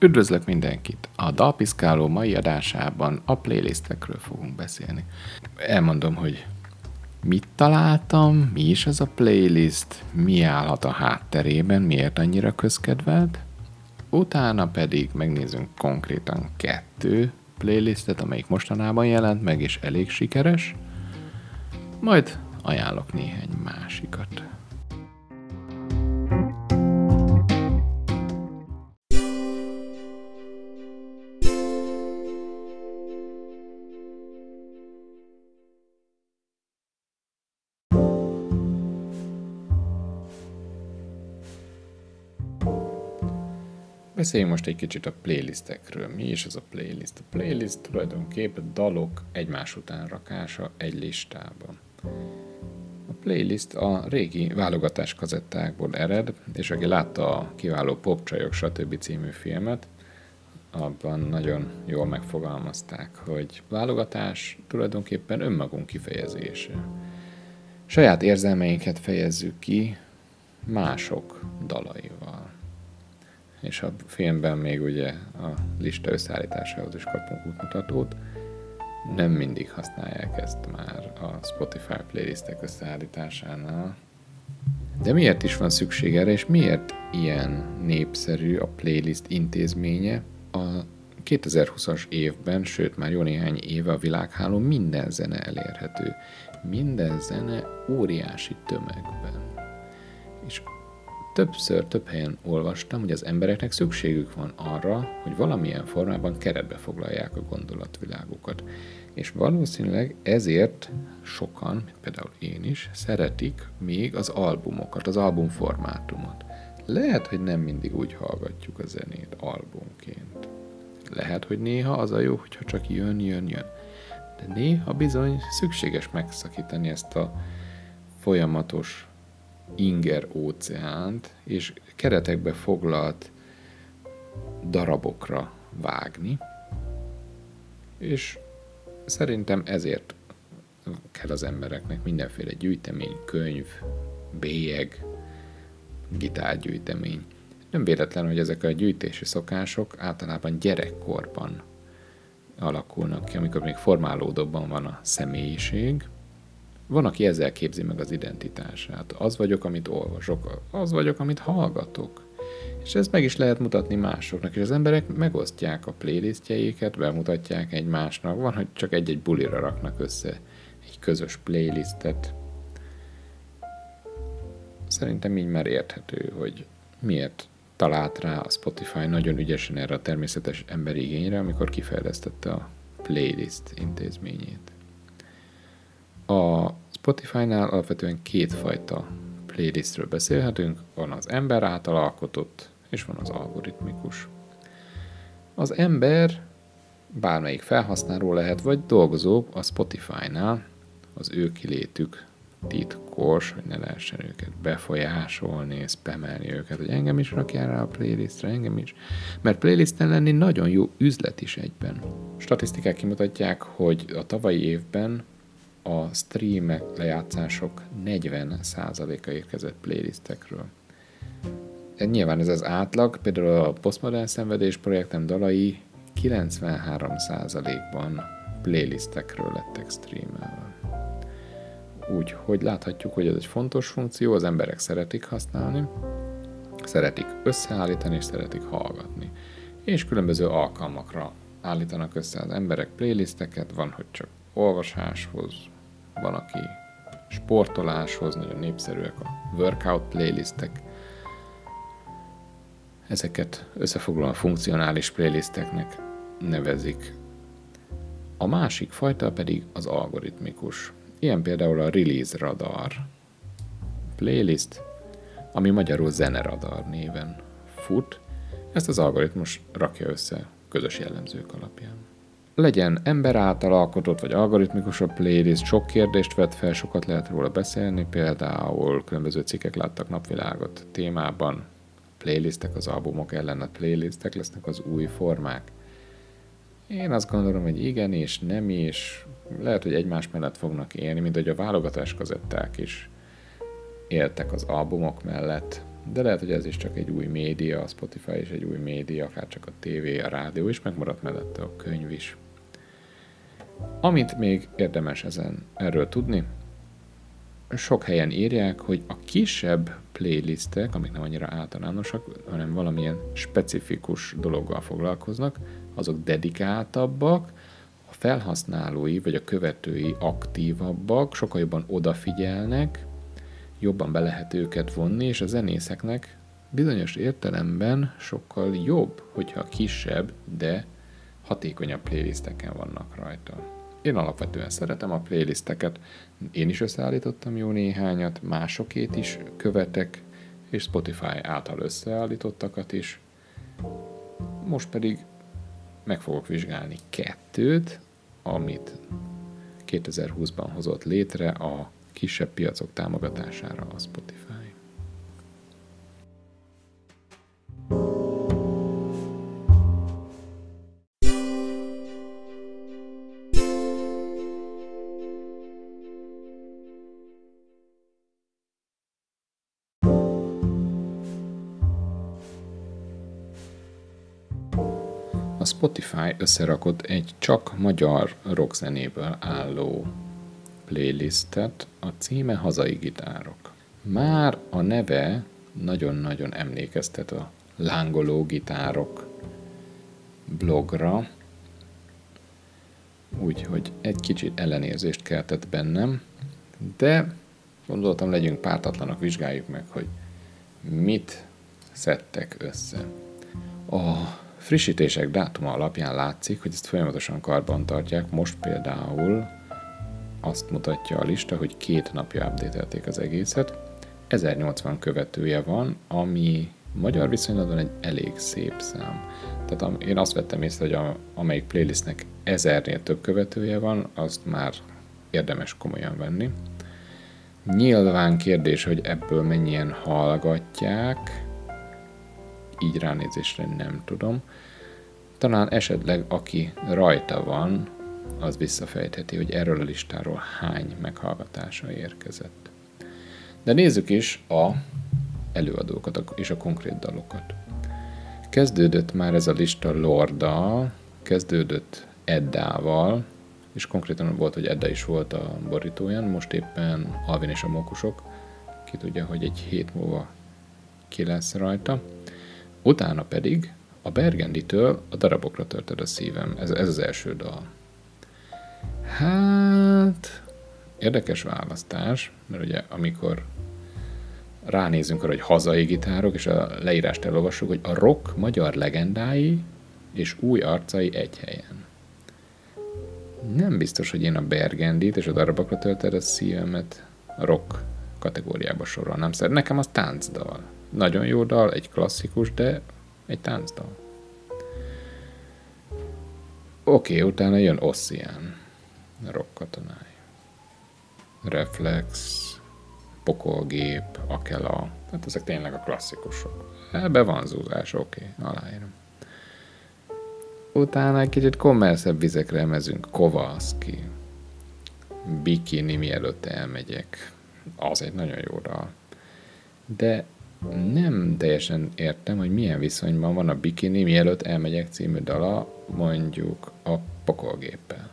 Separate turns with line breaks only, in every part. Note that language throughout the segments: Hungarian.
Üdvözlök mindenkit! A Dalpiszkáló mai adásában a playlistekről fogunk beszélni. Elmondom, hogy mit találtam, mi is ez a playlist, mi állhat a hátterében, miért annyira közkedvelt. Utána pedig megnézzünk konkrétan kettő playlistet, amelyik mostanában jelent meg, és elég sikeres. Majd ajánlok néhány másikat. Beszéljünk most egy kicsit a playlistekről. Mi is ez a playlist? A playlist tulajdonképpen dalok egymás után rakása egy listában. A playlist a régi válogatás kazettákból ered, és aki látta a kiváló Popcsajok stb. című filmet, abban nagyon jól megfogalmazták, hogy válogatás tulajdonképpen önmagunk kifejezése. Saját érzelmeinket fejezzük ki mások dalaival és a filmben még ugye a lista összeállításához is kapunk útmutatót. Nem mindig használják ezt már a Spotify playlistek összeállításánál. De miért is van szükség erre, és miért ilyen népszerű a playlist intézménye? A 2020-as évben, sőt már jó néhány éve a világháló minden zene elérhető. Minden zene óriási tömegben. És Többször, több helyen olvastam, hogy az embereknek szükségük van arra, hogy valamilyen formában keretbe foglalják a gondolatvilágukat. És valószínűleg ezért sokan, például én is, szeretik még az albumokat, az albumformátumot. Lehet, hogy nem mindig úgy hallgatjuk a zenét albumként. Lehet, hogy néha az a jó, hogyha csak jön, jön, jön. De néha bizony szükséges megszakítani ezt a folyamatos inger óceánt, és keretekbe foglalt darabokra vágni, és szerintem ezért kell az embereknek mindenféle gyűjtemény, könyv, bélyeg, gitárgyűjtemény. Nem véletlen, hogy ezek a gyűjtési szokások általában gyerekkorban alakulnak ki, amikor még formálódóban van a személyiség, van, aki ezzel képzi meg az identitását. Az vagyok, amit olvasok, az vagyok, amit hallgatok. És ezt meg is lehet mutatni másoknak, és az emberek megosztják a playlistjeiket, bemutatják egymásnak. Van, hogy csak egy-egy bulira raknak össze egy közös playlistet. Szerintem így már érthető, hogy miért talált rá a Spotify nagyon ügyesen erre a természetes emberi igényre, amikor kifejlesztette a playlist intézményét. A Spotify-nál alapvetően kétfajta playlistről beszélhetünk, van az ember által alkotott, és van az algoritmikus. Az ember bármelyik felhasználó lehet, vagy dolgozó a Spotify-nál, az ő kilétük titkos, hogy ne lehessen őket befolyásolni, spamelni őket, hogy engem is rakjál rá a playlistre, engem is. Mert playlisten lenni nagyon jó üzlet is egyben. Statisztikák kimutatják, hogy a tavalyi évben a streamek, lejátszások 40%-a érkezett playlistekről. Nyilván ez az átlag, például a Postmodern Szenvedés projektem dalai 93%-ban playlistekről lettek streamelve. Úgyhogy láthatjuk, hogy ez egy fontos funkció, az emberek szeretik használni, szeretik összeállítani és szeretik hallgatni. És különböző alkalmakra állítanak össze az emberek playlisteket, van, hogy csak olvasáshoz, van, aki sportoláshoz, nagyon népszerűek a workout playlistek. Ezeket összefoglalóan funkcionális playlisteknek nevezik. A másik fajta pedig az algoritmikus. Ilyen például a Release Radar playlist, ami magyarul Zeneradar néven fut. Ezt az algoritmus rakja össze közös jellemzők alapján legyen ember által alkotott vagy algoritmikus playlist, sok kérdést vet fel, sokat lehet róla beszélni, például különböző cikkek láttak napvilágot témában, playlistek, az albumok ellen a playlistek lesznek az új formák. Én azt gondolom, hogy igen és nem is, lehet, hogy egymás mellett fognak élni, mint hogy a válogatás kazetták is éltek az albumok mellett, de lehet, hogy ez is csak egy új média, a Spotify is egy új média, akár csak a tévé, a rádió is, megmaradt mellette a könyv is. Amit még érdemes ezen erről tudni, sok helyen írják, hogy a kisebb playlistek, amik nem annyira általánosak, hanem valamilyen specifikus dologgal foglalkoznak, azok dedikáltabbak, a felhasználói vagy a követői aktívabbak, sokkal jobban odafigyelnek, jobban be lehet őket vonni, és a zenészeknek bizonyos értelemben sokkal jobb, hogyha kisebb, de hatékonyabb playlisteken vannak rajta. Én alapvetően szeretem a playlisteket, én is összeállítottam jó néhányat, másokét is követek, és Spotify által összeállítottakat is. Most pedig meg fogok vizsgálni kettőt, amit 2020-ban hozott létre a kisebb piacok támogatására a Spotify. Spotify összerakott egy csak magyar rockzenéből álló playlistet, a címe Hazai gitárok. Már a neve nagyon-nagyon emlékeztet a lángoló gitárok blogra, úgyhogy egy kicsit ellenérzést keltett bennem, de gondoltam legyünk pártatlanak, vizsgáljuk meg, hogy mit szedtek össze. A frissítések dátuma alapján látszik, hogy ezt folyamatosan karban tartják. Most például azt mutatja a lista, hogy két napja updatelték az egészet. 1080 követője van, ami magyar viszonylatban egy elég szép szám. Tehát én azt vettem észre, hogy a, amelyik playlistnek ezernél több követője van, azt már érdemes komolyan venni. Nyilván kérdés, hogy ebből mennyien hallgatják, így ránézésre nem tudom. Talán esetleg aki rajta van, az visszafejtheti, hogy erről a listáról hány meghallgatása érkezett. De nézzük is a előadókat és a konkrét dalokat. Kezdődött már ez a lista Lorddal, kezdődött Eddával, és konkrétan volt, hogy Edda is volt a borítóján, most éppen Alvin és a Mokusok, ki tudja, hogy egy hét múlva ki lesz rajta. Utána pedig a Bergenditől a darabokra törted a szívem. Ez, ez az első dal. Hát, érdekes választás, mert ugye amikor ránézünk arra, hogy hazai gitárok, és a leírást elolvassuk, hogy a rock magyar legendái és új arcai egy helyen. Nem biztos, hogy én a Bergendit és a darabokra tölted a szívemet rock kategóriába sorolnám. Szóval nekem az táncdal. Nagyon jó dal, egy klasszikus, de egy táncdal. Oké, okay, utána jön Ossian, rock katonái. Reflex, Pokolgép, Akela, tehát ezek tényleg a klasszikusok. Ebbe van zúzás, oké, okay, aláírom. Utána egy kicsit kommerszebb vizekre emezünk, Kowalski, Bikini, mielőtt elmegyek. Az egy nagyon jó dal. De nem teljesen értem, hogy milyen viszonyban van a Bikini, mielőtt elmegyek című dala, mondjuk a pokolgéppel.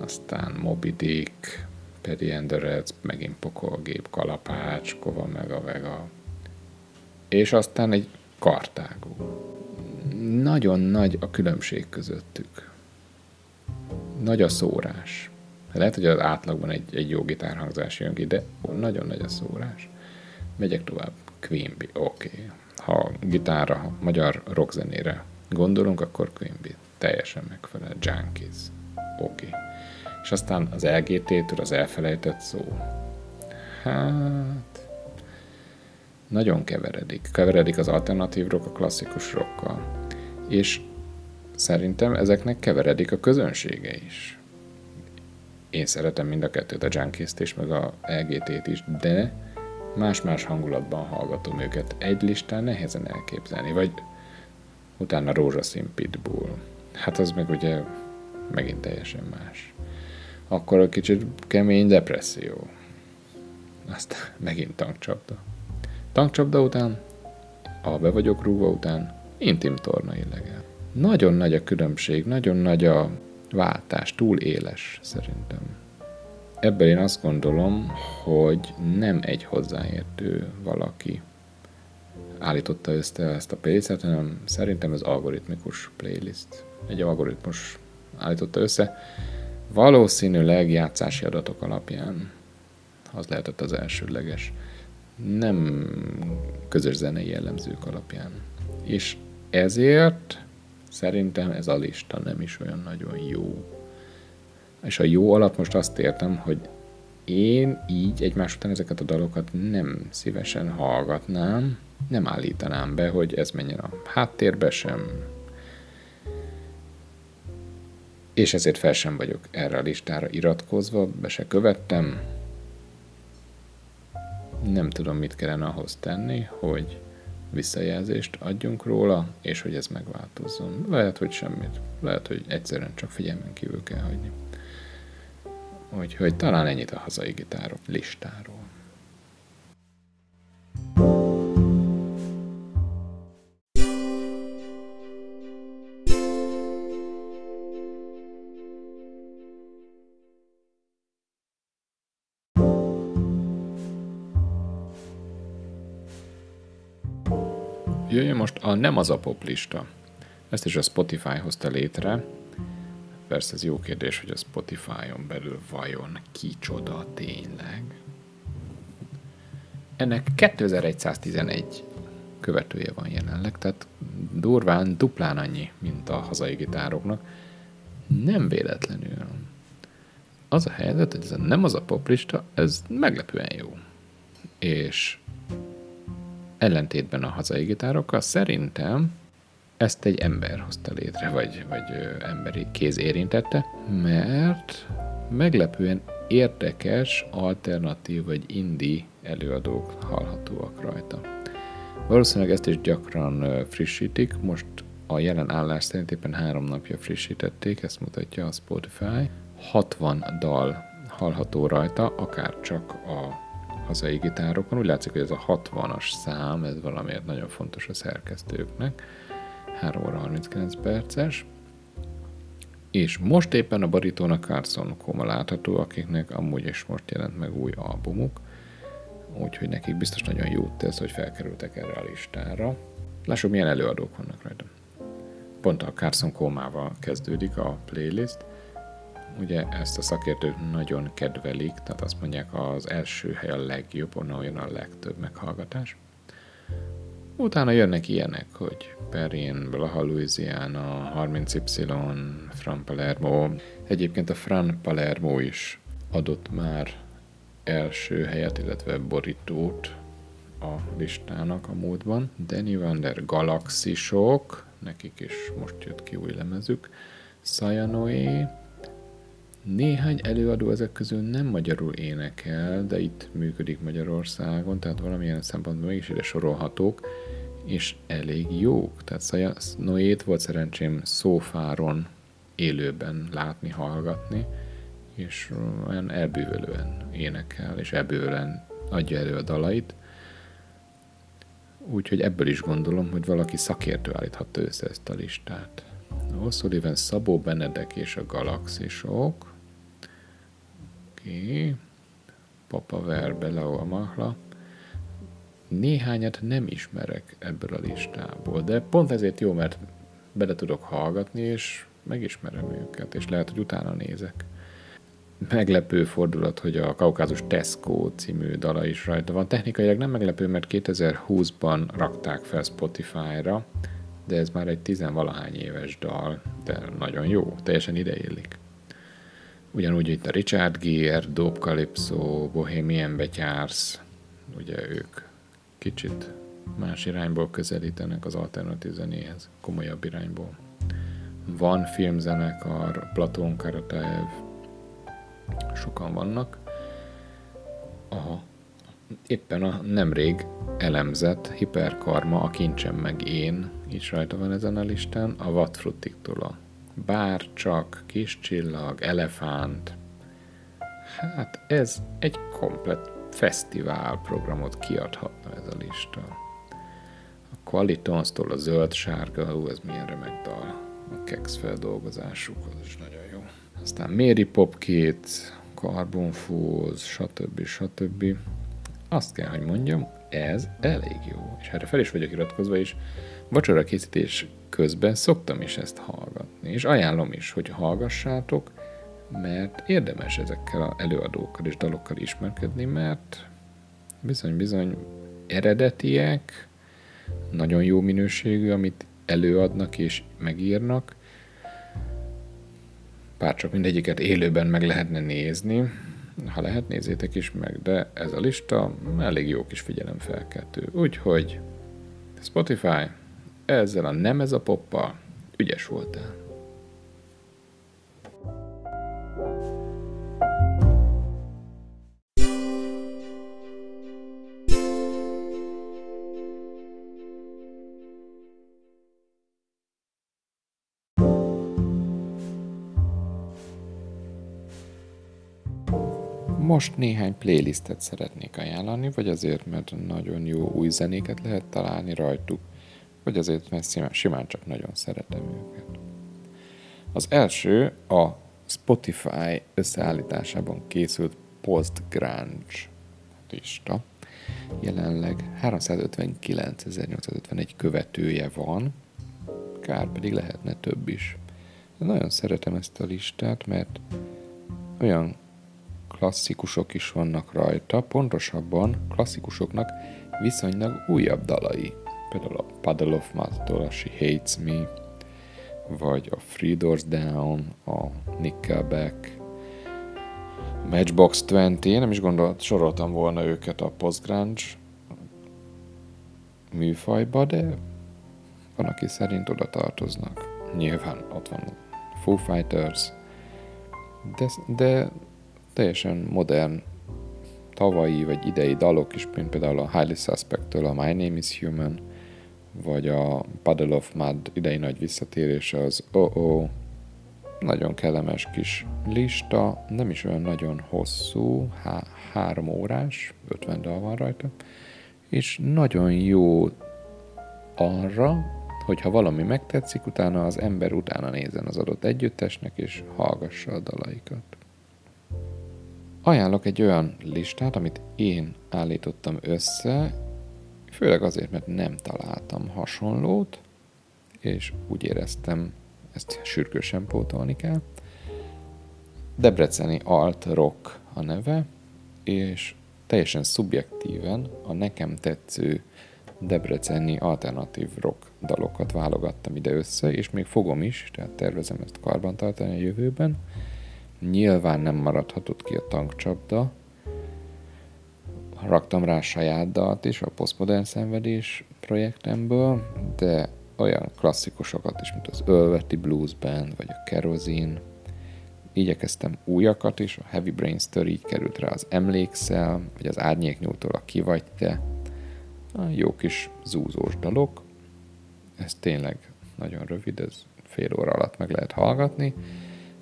Aztán Moby Dick, Paddy and megint pokolgép, kalapács, kova meg a vega. És aztán egy kartágú. Nagyon nagy a különbség közöttük. Nagy a szórás. Lehet, hogy az átlagban egy, egy jó gitárhangzás jön ki, de nagyon nagy a szórás. Megyek tovább. Queen oké. Okay. Ha gitárra, magyar rockzenére gondolunk, akkor Queen teljesen megfelel. Junkies, oké. Okay. És aztán az LGT-től az elfelejtett szó. Hát... Nagyon keveredik. Keveredik az alternatív rock a klasszikus rockkal. És szerintem ezeknek keveredik a közönsége is. Én szeretem mind a kettőt, a Junkies-t és meg a LGT-t is, de más-más hangulatban hallgatom őket. Egy listán nehezen elképzelni, vagy utána rózsaszín pitbull. Hát az meg ugye megint teljesen más. Akkor a kicsit kemény depresszió. Aztán megint tankcsapda. Tankcsapda után, a be vagyok rúgva után, intim torna illegál. Nagyon nagy a különbség, nagyon nagy a váltás, túl éles szerintem. Ebből én azt gondolom, hogy nem egy hozzáértő valaki állította össze ezt a playlist hanem szerintem ez algoritmikus playlist. Egy algoritmus állította össze, valószínűleg játszási adatok alapján. Az lehetett az elsődleges. Nem közös zenei jellemzők alapján. És ezért szerintem ez a lista nem is olyan nagyon jó. És a jó alatt most azt értem, hogy én így egymás után ezeket a dalokat nem szívesen hallgatnám, nem állítanám be, hogy ez menjen a háttérbe sem, és ezért fel sem vagyok erre a listára iratkozva, be se követtem. Nem tudom, mit kellene ahhoz tenni, hogy visszajelzést adjunk róla, és hogy ez megváltozzon. Lehet, hogy semmit. Lehet, hogy egyszerűen csak figyelmen kívül kell hagyni. Úgyhogy talán ennyit a hazai gitárok listáról. Jöjjön most a nem az a pop lista. Ezt is a Spotify hozta létre. Persze ez jó kérdés, hogy a Spotify-on belül vajon kicsoda tényleg. Ennek 2111 követője van jelenleg, tehát durván duplán annyi, mint a hazai gitároknak. Nem véletlenül. Az a helyzet, hogy ez nem az a poplista, ez meglepően jó. És ellentétben a hazai gitárokkal szerintem ezt egy ember hozta létre, vagy, vagy emberi kéz érintette, mert meglepően érdekes, alternatív vagy indie előadók hallhatóak rajta. Valószínűleg ezt is gyakran frissítik, most a jelen állás szerint éppen három napja frissítették, ezt mutatja a Spotify. 60 dal hallható rajta, akár csak a hazai gitárokon. Úgy látszik, hogy ez a 60-as szám, ez valamiért nagyon fontos a szerkesztőknek. 3 óra 39 perces. És most éppen a a Carson Coma látható, akiknek amúgy is most jelent meg új albumuk. Úgyhogy nekik biztos nagyon jót tesz, hogy felkerültek erre a listára. Lássuk, milyen előadók vannak rajta. Pont a Carson Komával kezdődik a playlist ugye ezt a szakértők nagyon kedvelik, tehát azt mondják az első hely a legjobb, onnan jön a legtöbb meghallgatás. Utána jönnek ilyenek, hogy Perrin, Blaha Louisiana, 30Y, Fran Palermo. Egyébként a Fran Palermo is adott már első helyet, illetve borítót a listának a módban. Danny Van der Galaxisok, nekik is most jött ki új lemezük. Sayanoe, néhány előadó ezek közül nem magyarul énekel, de itt működik Magyarországon, tehát valamilyen szempontból mégis ide sorolhatók, és elég jók. Tehát Szaja Noét volt szerencsém szófáron élőben látni, hallgatni, és olyan elbűvölően énekel, és elbűvölően adja elő a dalait. Úgyhogy ebből is gondolom, hogy valaki szakértő állíthatta össze ezt a listát. O'Sullivan, Szabó Benedek és a Galaxisok, Oké. Papa Verbe, Leo Mahla. Néhányat nem ismerek ebből a listából, de pont ezért jó, mert bele tudok hallgatni, és megismerem őket, és lehet, hogy utána nézek. Meglepő fordulat, hogy a Kaukázus Tesco című dala is rajta van. Technikailag nem meglepő, mert 2020-ban rakták fel Spotify-ra, de ez már egy tizenvalahány éves dal, de nagyon jó, teljesen ideillik. Ugyanúgy itt a Richard Gere, Dope Calypso, Bohemian Betyársz, ugye ők kicsit más irányból közelítenek az alternatív zenéhez, komolyabb irányból. Van filmzenekar, Platon Karataev, sokan vannak. A, éppen a nemrég elemzett Hiperkarma, a kincsem meg én is rajta van ezen a listán, a Vatfrutiktól a bár csak kis csillag, elefánt. Hát ez egy komplet fesztivál programot kiadhatna ez a lista. A Qualitons-tól a zöld-sárga, ú, ez milyen remek dal. A kex feldolgozásuk, az is nagyon jó. Aztán Mary Popkét, Carbon Fools, stb. stb. Azt kell, hogy mondjam, ez elég jó. És erre fel is vagyok iratkozva, és vacsora készítés közben szoktam is ezt hallgatni. És ajánlom is, hogy hallgassátok, mert érdemes ezekkel az előadókkal és dalokkal ismerkedni, mert bizony-bizony eredetiek, nagyon jó minőségű, amit előadnak és megírnak, pár csak mindegyiket élőben meg lehetne nézni, ha lehet, nézzétek is meg, de ez a lista elég jó kis figyelemfelkeltő. Úgyhogy Spotify, ezzel a nem ez a poppal ügyes voltál. Most néhány playlistet szeretnék ajánlani, vagy azért, mert nagyon jó új zenéket lehet találni rajtuk, vagy azért, mert simán csak nagyon szeretem őket. Az első a Spotify összeállításában készült post-grunge lista. Jelenleg 359.851 követője van, kár pedig lehetne több is. Én nagyon szeretem ezt a listát, mert olyan klasszikusok is vannak rajta, pontosabban klasszikusoknak viszonylag újabb dalai. Például a Puddle of Mud-tól a Hates Me, vagy a Three Doors Down, a Nickelback, Matchbox 20, nem is gondolt, soroltam volna őket a postgrunge műfajba, de van, aki szerint oda tartoznak. Nyilván ott van Foo Fighters, de, de teljesen modern tavalyi vagy idei dalok is, mint például a Highly Suspect-től a My Name is Human, vagy a Puddle of Mud idei nagy visszatérése az Oh Oh, nagyon kellemes kis lista, nem is olyan nagyon hosszú, há- három órás, 50 dal van rajta, és nagyon jó arra, hogyha valami megtetszik, utána az ember utána nézen az adott együttesnek, és hallgassa a dalaikat. Ajánlok egy olyan listát, amit én állítottam össze, főleg azért, mert nem találtam hasonlót, és úgy éreztem, ezt sürgősen pótolni kell. Debreceni Alt Rock a neve, és teljesen szubjektíven a nekem tetsző debreceni alternatív rock dalokat válogattam ide össze, és még fogom is, tehát tervezem ezt karbantartani a jövőben. Nyilván nem maradhatott ki a tankcsapda. Raktam rá saját dalt is a Postmodern Szenvedés projektemből, de olyan klasszikusokat is, mint az Ölveti Blues Band, vagy a Kerosene. Igyekeztem újakat is, a Heavy Brainster így került rá az Emlékszel, vagy az Árnyéknyúltól a Ki vagy te. Jó kis zúzós dalok. Ez tényleg nagyon rövid, ez fél óra alatt meg lehet hallgatni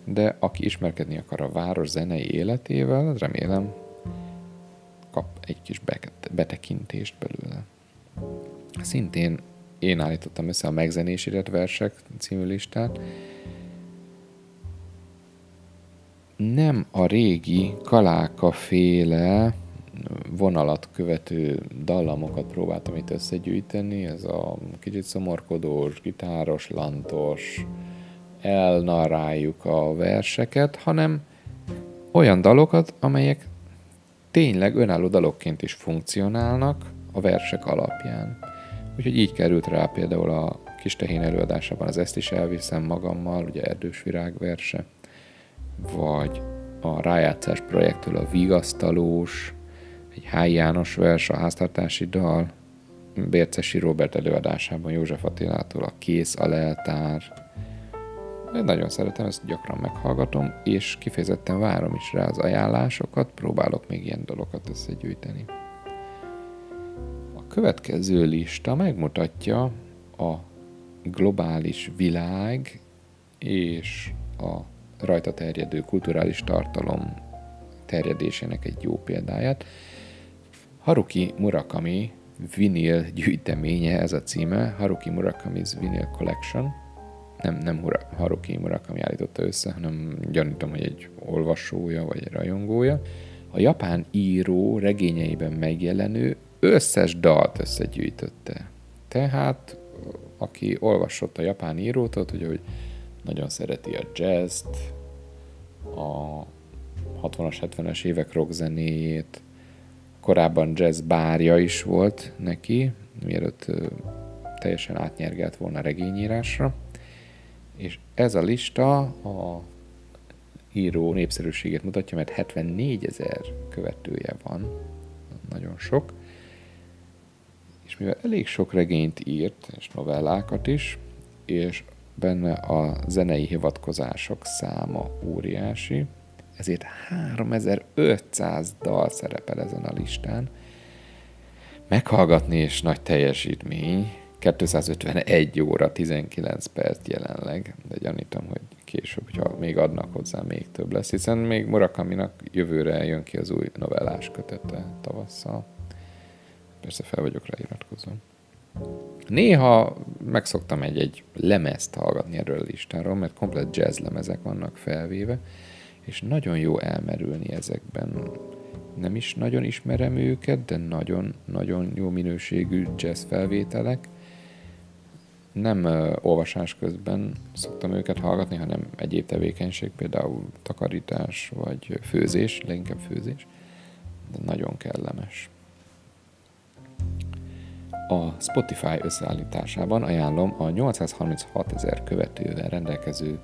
de aki ismerkedni akar a város zenei életével, remélem kap egy kis betekintést belőle. Szintén én állítottam össze a megzenésített versek című listát. Nem a régi Kaláka féle vonalat követő dallamokat próbáltam itt összegyűjteni, ez a kicsit szomorkodós, gitáros, lantos, elnarráljuk a verseket, hanem olyan dalokat, amelyek tényleg önálló dalokként is funkcionálnak a versek alapján. Úgyhogy így került rá például a kis tehén előadásában az Ezt is elviszem magammal, ugye Erdős Virág verse, vagy a rájátszás projektől a Vigasztalós, egy Háj János vers, a háztartási dal, Bércesi Robert előadásában József Attilától a Kész a leltár, én nagyon szeretem, ezt gyakran meghallgatom, és kifejezetten várom is rá az ajánlásokat, próbálok még ilyen dolgokat összegyűjteni. A következő lista megmutatja a globális világ és a rajta terjedő kulturális tartalom terjedésének egy jó példáját. Haruki Murakami vinil gyűjteménye, ez a címe, Haruki Murakami's Vinyl Collection. Nem, nem Haruki Murakami állította össze, hanem gyanítom, hogy egy olvasója vagy egy rajongója. A japán író regényeiben megjelenő összes dalt összegyűjtötte. Tehát, aki olvasott a japán írót, tudja, hogy nagyon szereti a jazzt, a 60-as, 70-es évek rockzenéjét, korábban jazz bárja is volt neki, mielőtt teljesen átnyergelt volna regényírásra. És ez a lista a író népszerűségét mutatja, mert 74 ezer követője van, nagyon sok. És mivel elég sok regényt írt, és novellákat is, és benne a zenei hivatkozások száma óriási, ezért 3500 dal szerepel ezen a listán. Meghallgatni és nagy teljesítmény, 251 óra 19 perc jelenleg, de gyanítom, hogy később, hogyha még adnak hozzá, még több lesz, hiszen még Murakaminak jövőre jön ki az új novellás kötete tavasszal. Persze fel vagyok rá iratkozom. Néha megszoktam egy-egy lemezt hallgatni erről a listáról, mert komplet jazz lemezek vannak felvéve, és nagyon jó elmerülni ezekben. Nem is nagyon ismerem őket, de nagyon-nagyon jó minőségű jazz felvételek. Nem olvasás közben szoktam őket hallgatni, hanem egyéb tevékenység, például takarítás vagy főzés, leginkább főzés, de nagyon kellemes. A Spotify összeállításában ajánlom a 836 ezer követővel rendelkező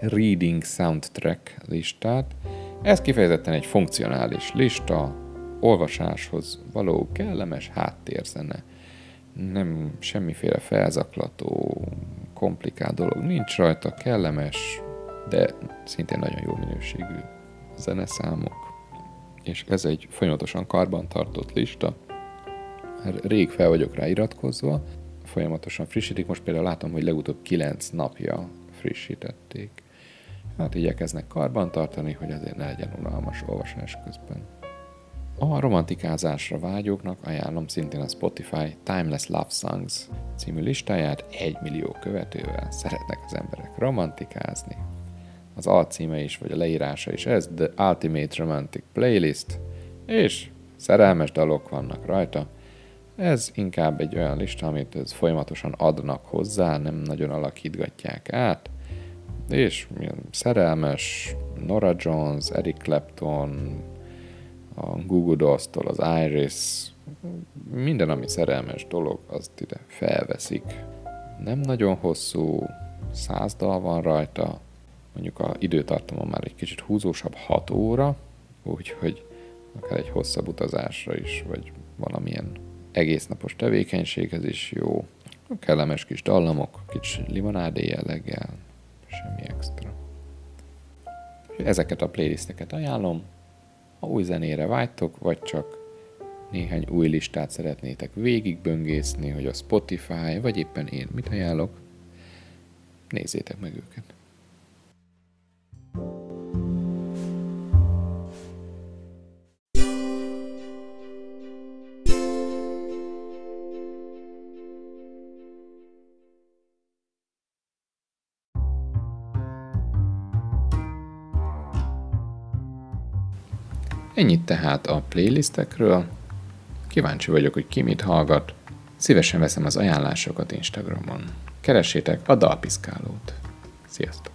Reading Soundtrack listát. Ez kifejezetten egy funkcionális lista, olvasáshoz való kellemes háttérzene. Nem semmiféle felzaklató, komplikált dolog nincs rajta, kellemes, de szintén nagyon jó minőségű zeneszámok. És ez egy folyamatosan karban tartott lista. Rég fel vagyok rá iratkozva, folyamatosan frissítik. Most például látom, hogy legutóbb 9 napja frissítették. Hát igyekeznek karban tartani, hogy azért ne legyen unalmas olvasás közben. A romantikázásra vágyóknak ajánlom szintén a Spotify Timeless Love Songs című listáját, egy millió követővel szeretnek az emberek romantikázni. Az alcíme is, vagy a leírása is ez, The Ultimate Romantic Playlist, és szerelmes dalok vannak rajta. Ez inkább egy olyan lista, amit folyamatosan adnak hozzá, nem nagyon alakítgatják át, és szerelmes, Nora Jones, Eric Clapton, a Google Dolls-tól az Iris, minden, ami szerelmes dolog, azt ide felveszik. Nem nagyon hosszú, száz dal van rajta, mondjuk a időtartama már egy kicsit húzósabb, 6 óra, úgyhogy akár egy hosszabb utazásra is, vagy valamilyen egésznapos tevékenységhez is jó. Kellemes kis dallamok, kicsi limonádé jelleggel, semmi extra. Ezeket a playlisteket ajánlom. Ha új zenére vágytok, vagy csak néhány új listát szeretnétek végigböngészni, hogy a Spotify, vagy éppen én mit ajánlok, nézzétek meg őket. Ennyit tehát a playlistekről. Kíváncsi vagyok, hogy ki mit hallgat. Szívesen veszem az ajánlásokat Instagramon. Keressétek a dalpiszkálót. Sziasztok!